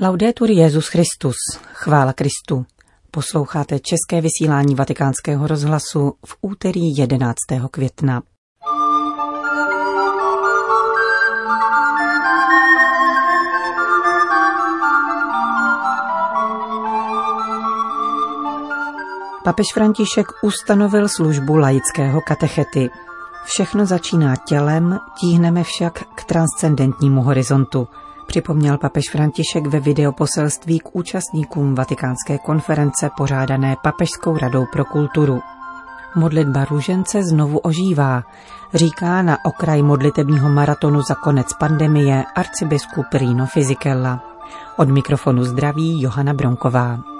Laudetur Jezus Christus, chvála Kristu. Posloucháte české vysílání Vatikánského rozhlasu v úterý 11. května. Papež František ustanovil službu laického katechety. Všechno začíná tělem, tíhneme však k transcendentnímu horizontu – připomněl papež František ve videoposelství k účastníkům vatikánské konference pořádané Papežskou radou pro kulturu. Modlitba růžence znovu ožívá, říká na okraj modlitebního maratonu za konec pandemie arcibiskup Rino Fizikella. Od mikrofonu zdraví Johana Bronková.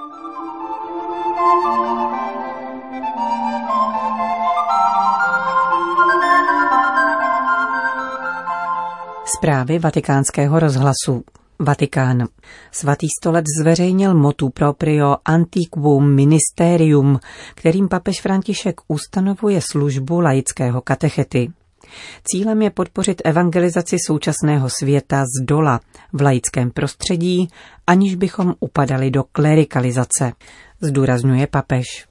Zprávy vatikánského rozhlasu. Vatikán. Svatý stolec zveřejnil motu proprio Antiquum Ministerium, kterým papež František ustanovuje službu laického katechety. Cílem je podpořit evangelizaci současného světa z dola v laickém prostředí, aniž bychom upadali do klerikalizace, zdůrazňuje papež.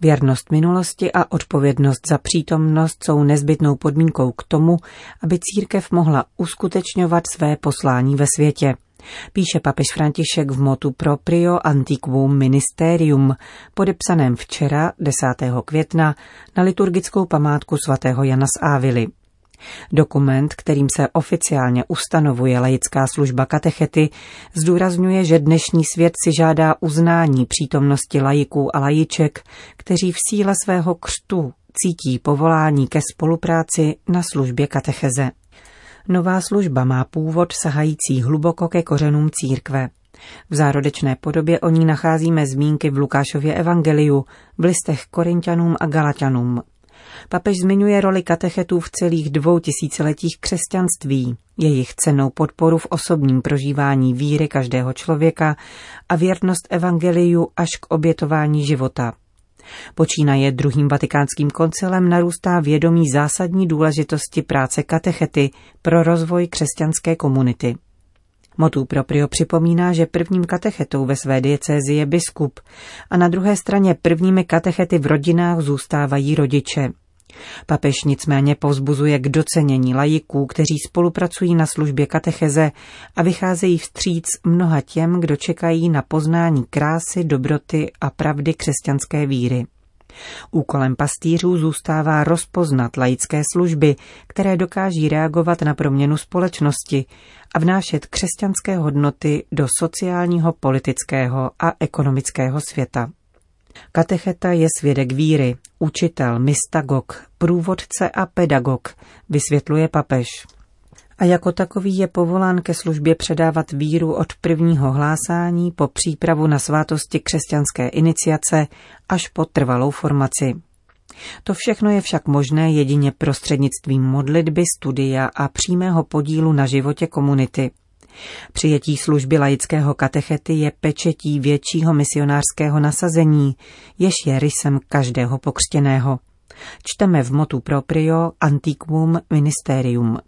Věrnost minulosti a odpovědnost za přítomnost jsou nezbytnou podmínkou k tomu, aby církev mohla uskutečňovat své poslání ve světě. Píše papež František v motu proprio antiquum ministerium, podepsaném včera 10. května na liturgickou památku svatého Jana z Ávily. Dokument, kterým se oficiálně ustanovuje laická služba katechety, zdůrazňuje, že dnešní svět si žádá uznání přítomnosti laiků a lajiček, kteří v síle svého křtu cítí povolání ke spolupráci na službě katecheze. Nová služba má původ sahající hluboko ke kořenům církve. V zárodečné podobě o ní nacházíme zmínky v Lukášově evangeliu, v listech Korintianům a Galatianům. Papež zmiňuje roli katechetů v celých dvou tisíciletích křesťanství, jejich cenou podporu v osobním prožívání víry každého člověka a věrnost evangeliu až k obětování života. Počínaje druhým vatikánským koncilem narůstá vědomí zásadní důležitosti práce katechety pro rozvoj křesťanské komunity. Motu proprio připomíná, že prvním katechetou ve své diecézi je biskup a na druhé straně prvními katechety v rodinách zůstávají rodiče. Papež nicméně povzbuzuje k docenění lajiků, kteří spolupracují na službě katecheze a vycházejí vstříc mnoha těm, kdo čekají na poznání krásy, dobroty a pravdy křesťanské víry. Úkolem pastýřů zůstává rozpoznat laické služby, které dokáží reagovat na proměnu společnosti a vnášet křesťanské hodnoty do sociálního, politického a ekonomického světa. Katecheta je svědek víry, učitel, mystagog, průvodce a pedagog, vysvětluje papež. A jako takový je povolán ke službě předávat víru od prvního hlásání po přípravu na svátosti křesťanské iniciace až po trvalou formaci. To všechno je však možné jedině prostřednictvím modlitby, studia a přímého podílu na životě komunity – Přijetí služby laického katechety je pečetí většího misionářského nasazení, jež je rysem každého pokřtěného. Čteme v motu proprio Antiquum Ministerium.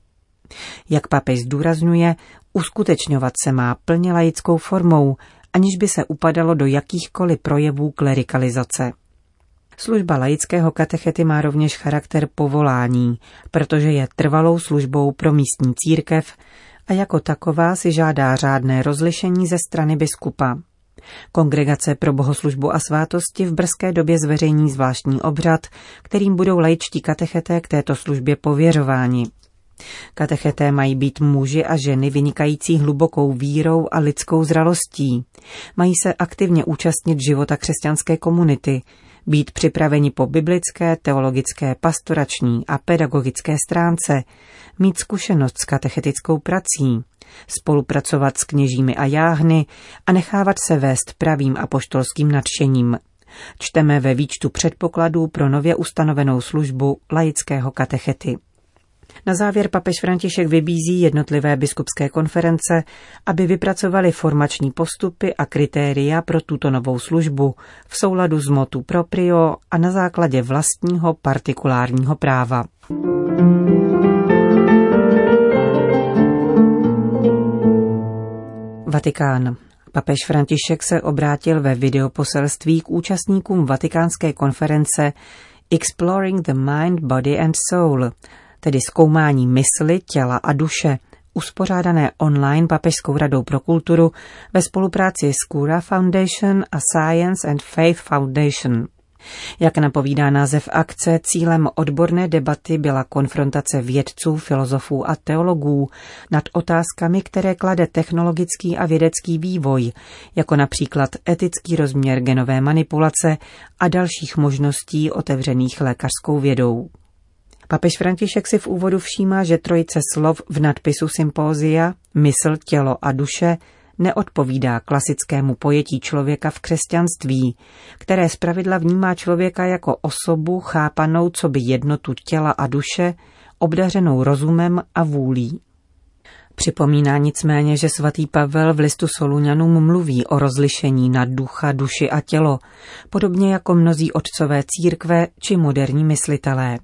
Jak papež zdůrazňuje, uskutečňovat se má plně laickou formou, aniž by se upadalo do jakýchkoliv projevů klerikalizace. Služba laického katechety má rovněž charakter povolání, protože je trvalou službou pro místní církev, a jako taková si žádá řádné rozlišení ze strany biskupa. Kongregace pro bohoslužbu a svátosti v brzké době zveřejní zvláštní obřad, kterým budou laičtí katecheté k této službě pověřováni. Katecheté mají být muži a ženy vynikající hlubokou vírou a lidskou zralostí. Mají se aktivně účastnit života křesťanské komunity, být připraveni po biblické, teologické, pastorační a pedagogické stránce, mít zkušenost s katechetickou prací, spolupracovat s kněžími a jáhny a nechávat se vést pravým apoštolským nadšením. Čteme ve výčtu předpokladů pro nově ustanovenou službu laického katechety. Na závěr papež František vybízí jednotlivé biskupské konference, aby vypracovali formační postupy a kritéria pro tuto novou službu v souladu s motu proprio a na základě vlastního partikulárního práva. Vatikán. Papež František se obrátil ve videoposelství k účastníkům vatikánské konference Exploring the Mind, Body and Soul, tedy zkoumání mysli, těla a duše, uspořádané online Papežskou radou pro kulturu ve spolupráci s Cura Foundation a Science and Faith Foundation. Jak napovídá název akce, cílem odborné debaty byla konfrontace vědců, filozofů a teologů nad otázkami, které klade technologický a vědecký vývoj, jako například etický rozměr genové manipulace a dalších možností otevřených lékařskou vědou. Papež František si v úvodu všímá, že trojice slov v nadpisu sympózia, mysl, tělo a duše, neodpovídá klasickému pojetí člověka v křesťanství, které zpravidla vnímá člověka jako osobu chápanou co by jednotu těla a duše, obdařenou rozumem a vůlí. Připomíná nicméně, že svatý Pavel v listu Soluňanům mluví o rozlišení na ducha, duši a tělo, podobně jako mnozí otcové církve či moderní myslitelé.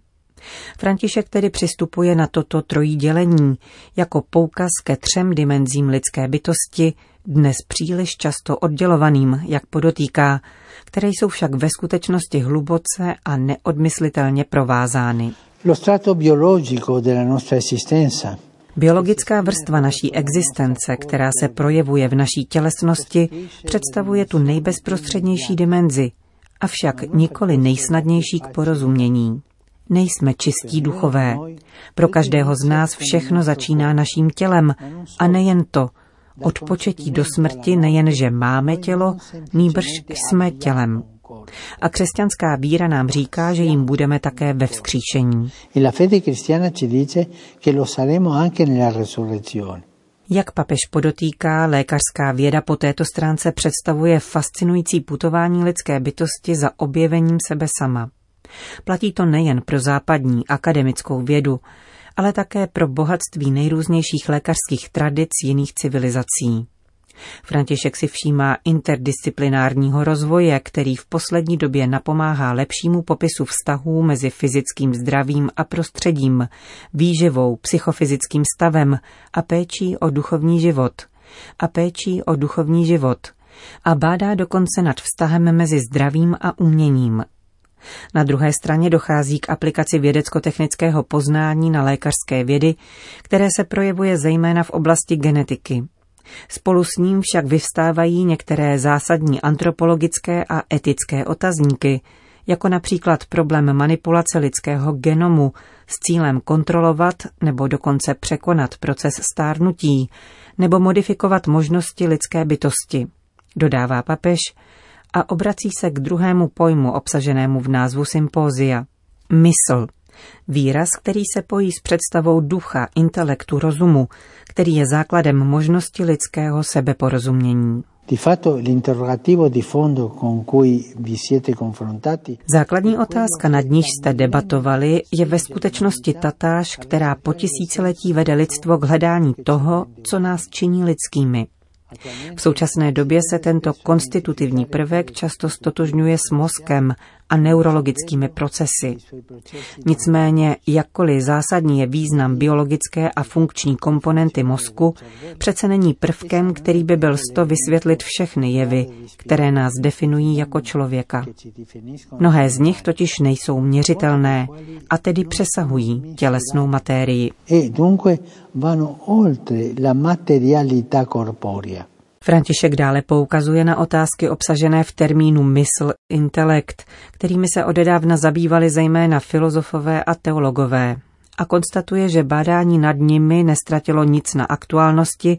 František tedy přistupuje na toto trojí dělení jako poukaz ke třem dimenzím lidské bytosti, dnes příliš často oddělovaným, jak podotýká, které jsou však ve skutečnosti hluboce a neodmyslitelně provázány. Lo strato biologico della nostra esistenza Biologická vrstva naší existence, která se projevuje v naší tělesnosti, představuje tu nejbezprostřednější dimenzi, avšak nikoli nejsnadnější k porozumění. Nejsme čistí duchové. Pro každého z nás všechno začíná naším tělem a nejen to. Od početí do smrti nejen, že máme tělo, nýbrž jsme tělem. A křesťanská víra nám říká, že jim budeme také ve vzkříšení. Jak papež podotýká, lékařská věda po této stránce představuje fascinující putování lidské bytosti za objevením sebe sama. Platí to nejen pro západní akademickou vědu, ale také pro bohatství nejrůznějších lékařských tradic jiných civilizací. František si všímá interdisciplinárního rozvoje, který v poslední době napomáhá lepšímu popisu vztahů mezi fyzickým zdravím a prostředím, výživou, psychofyzickým stavem a péčí o duchovní život. A péčí o duchovní život. A bádá dokonce nad vztahem mezi zdravím a uměním, na druhé straně dochází k aplikaci vědecko-technického poznání na lékařské vědy, které se projevuje zejména v oblasti genetiky. Spolu s ním však vyvstávají některé zásadní antropologické a etické otazníky, jako například problém manipulace lidského genomu s cílem kontrolovat nebo dokonce překonat proces stárnutí nebo modifikovat možnosti lidské bytosti. Dodává papež, a obrací se k druhému pojmu obsaženému v názvu sympózia. Mysl. Výraz, který se pojí s představou ducha, intelektu, rozumu, který je základem možnosti lidského sebeporozumění. Základní otázka, nad níž jste debatovali, je ve skutečnosti tatáž, která po tisíciletí vede lidstvo k hledání toho, co nás činí lidskými. V současné době se tento konstitutivní prvek často stotožňuje s mozkem a neurologickými procesy. Nicméně, jakkoliv zásadní je význam biologické a funkční komponenty mozku, přece není prvkem, který by byl sto vysvětlit všechny jevy, které nás definují jako člověka. Mnohé z nich totiž nejsou měřitelné a tedy přesahují tělesnou matérii. E dunque vanno oltre la materialità corporea. František dále poukazuje na otázky obsažené v termínu mysl, intelekt, kterými se odedávna zabývali zejména filozofové a teologové a konstatuje, že bádání nad nimi nestratilo nic na aktuálnosti,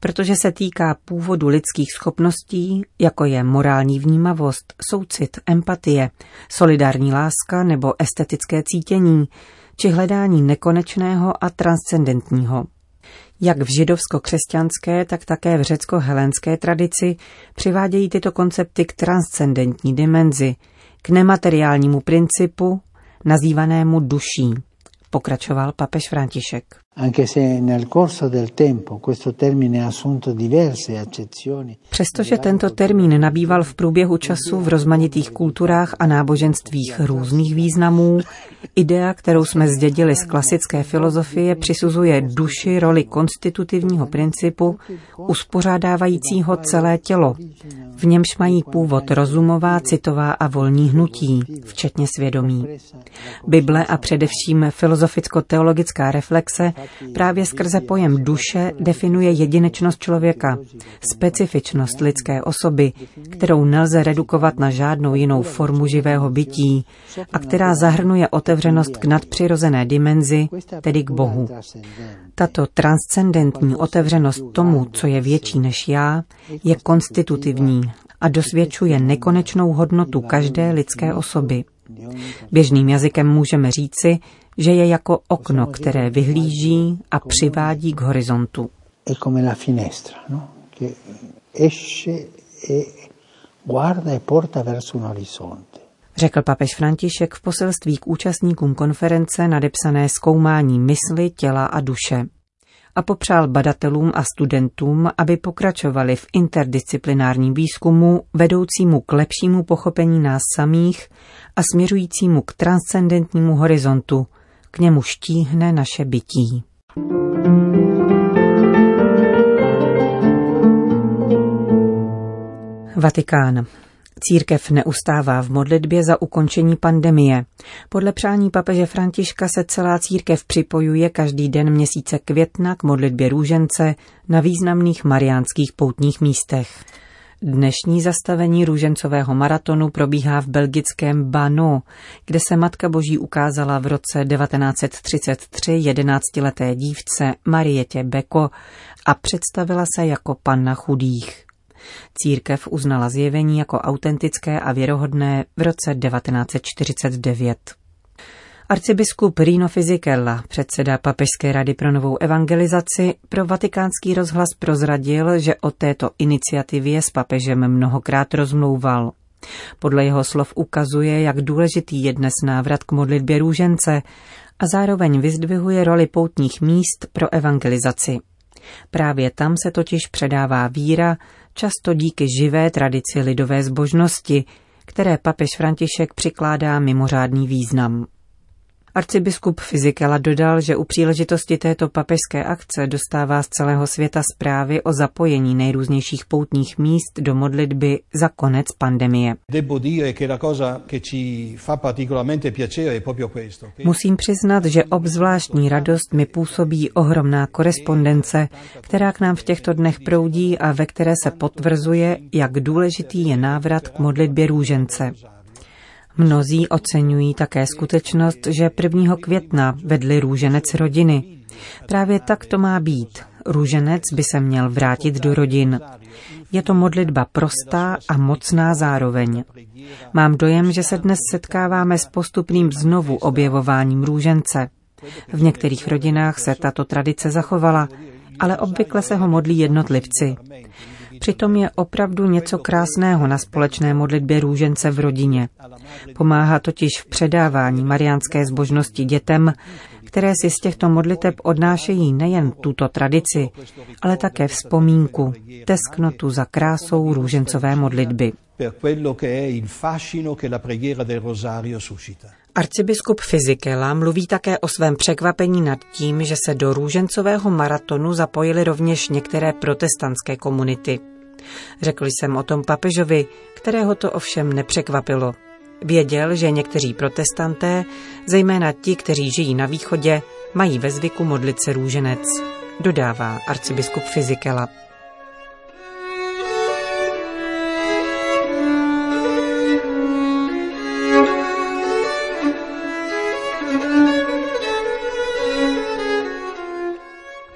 protože se týká původu lidských schopností, jako je morální vnímavost, soucit, empatie, solidární láska nebo estetické cítění, či hledání nekonečného a transcendentního. Jak v židovsko-křesťanské, tak také v řecko-helenské tradici přivádějí tyto koncepty k transcendentní dimenzi, k nemateriálnímu principu, nazývanému duší, pokračoval papež František. Přestože tento termín nabýval v průběhu času v rozmanitých kulturách a náboženstvích různých významů, idea, kterou jsme zdědili z klasické filozofie, přisuzuje duši roli konstitutivního principu, uspořádávajícího celé tělo, v němž mají původ rozumová, citová a volní hnutí, včetně svědomí. Bible a především filozoficko-teologická reflexe právě skrze pojem duše definuje jedinečnost člověka, specifičnost lidské osoby, kterou nelze redukovat na žádnou jinou formu živého bytí a která zahrnuje otevřenost k nadpřirozené dimenzi, tedy k Bohu. Tato transcendentní otevřenost tomu, co je větší než já, je konstitutivní a dosvědčuje nekonečnou hodnotu každé lidské osoby. Běžným jazykem můžeme říci, že je jako okno, které vyhlíží a přivádí k horizontu. No? E Řekl papež František v poselství k účastníkům konference nadepsané Zkoumání mysli, těla a duše a popřál badatelům a studentům, aby pokračovali v interdisciplinárním výzkumu vedoucímu k lepšímu pochopení nás samých a směřujícímu k transcendentnímu horizontu, k němu štíhne naše bytí. Vatikán. Církev neustává v modlitbě za ukončení pandemie. Podle přání papeže Františka se celá církev připojuje každý den měsíce května k modlitbě růžence na významných mariánských poutních místech. Dnešní zastavení růžencového maratonu probíhá v belgickém Bano, kde se Matka Boží ukázala v roce 1933 jedenáctileté dívce Marietě Beko a představila se jako panna chudých. Církev uznala zjevení jako autentické a věrohodné v roce 1949. Arcibiskup Rino Fisichella, předseda Papežské rady pro novou evangelizaci, pro vatikánský rozhlas prozradil, že o této iniciativě s papežem mnohokrát rozmlouval. Podle jeho slov ukazuje, jak důležitý je dnes návrat k modlitbě růžence a zároveň vyzdvihuje roli poutních míst pro evangelizaci. Právě tam se totiž předává víra, často díky živé tradici lidové zbožnosti, které papež František přikládá mimořádný význam. Arcibiskup Fizikela dodal, že u příležitosti této papežské akce dostává z celého světa zprávy o zapojení nejrůznějších poutních míst do modlitby za konec pandemie. Musím přiznat, že obzvláštní radost mi působí ohromná korespondence, která k nám v těchto dnech proudí a ve které se potvrzuje, jak důležitý je návrat k modlitbě růžence. Mnozí oceňují také skutečnost, že 1. května vedli růženec rodiny. Právě tak to má být. Růženec by se měl vrátit do rodin. Je to modlitba prostá a mocná zároveň. Mám dojem, že se dnes setkáváme s postupným znovu objevováním růžence. V některých rodinách se tato tradice zachovala, ale obvykle se ho modlí jednotlivci. Přitom je opravdu něco krásného na společné modlitbě růžence v rodině. Pomáhá totiž v předávání mariánské zbožnosti dětem, které si z těchto modliteb odnášejí nejen tuto tradici, ale také vzpomínku, tesknotu za krásou růžencové modlitby. Arcibiskup Fizikela mluví také o svém překvapení nad tím, že se do růžencového maratonu zapojily rovněž některé protestantské komunity. Řekl jsem o tom papežovi, kterého to ovšem nepřekvapilo. Věděl, že někteří protestanté, zejména ti, kteří žijí na východě, mají ve zvyku modlit se růženec, dodává arcibiskup Fizikela.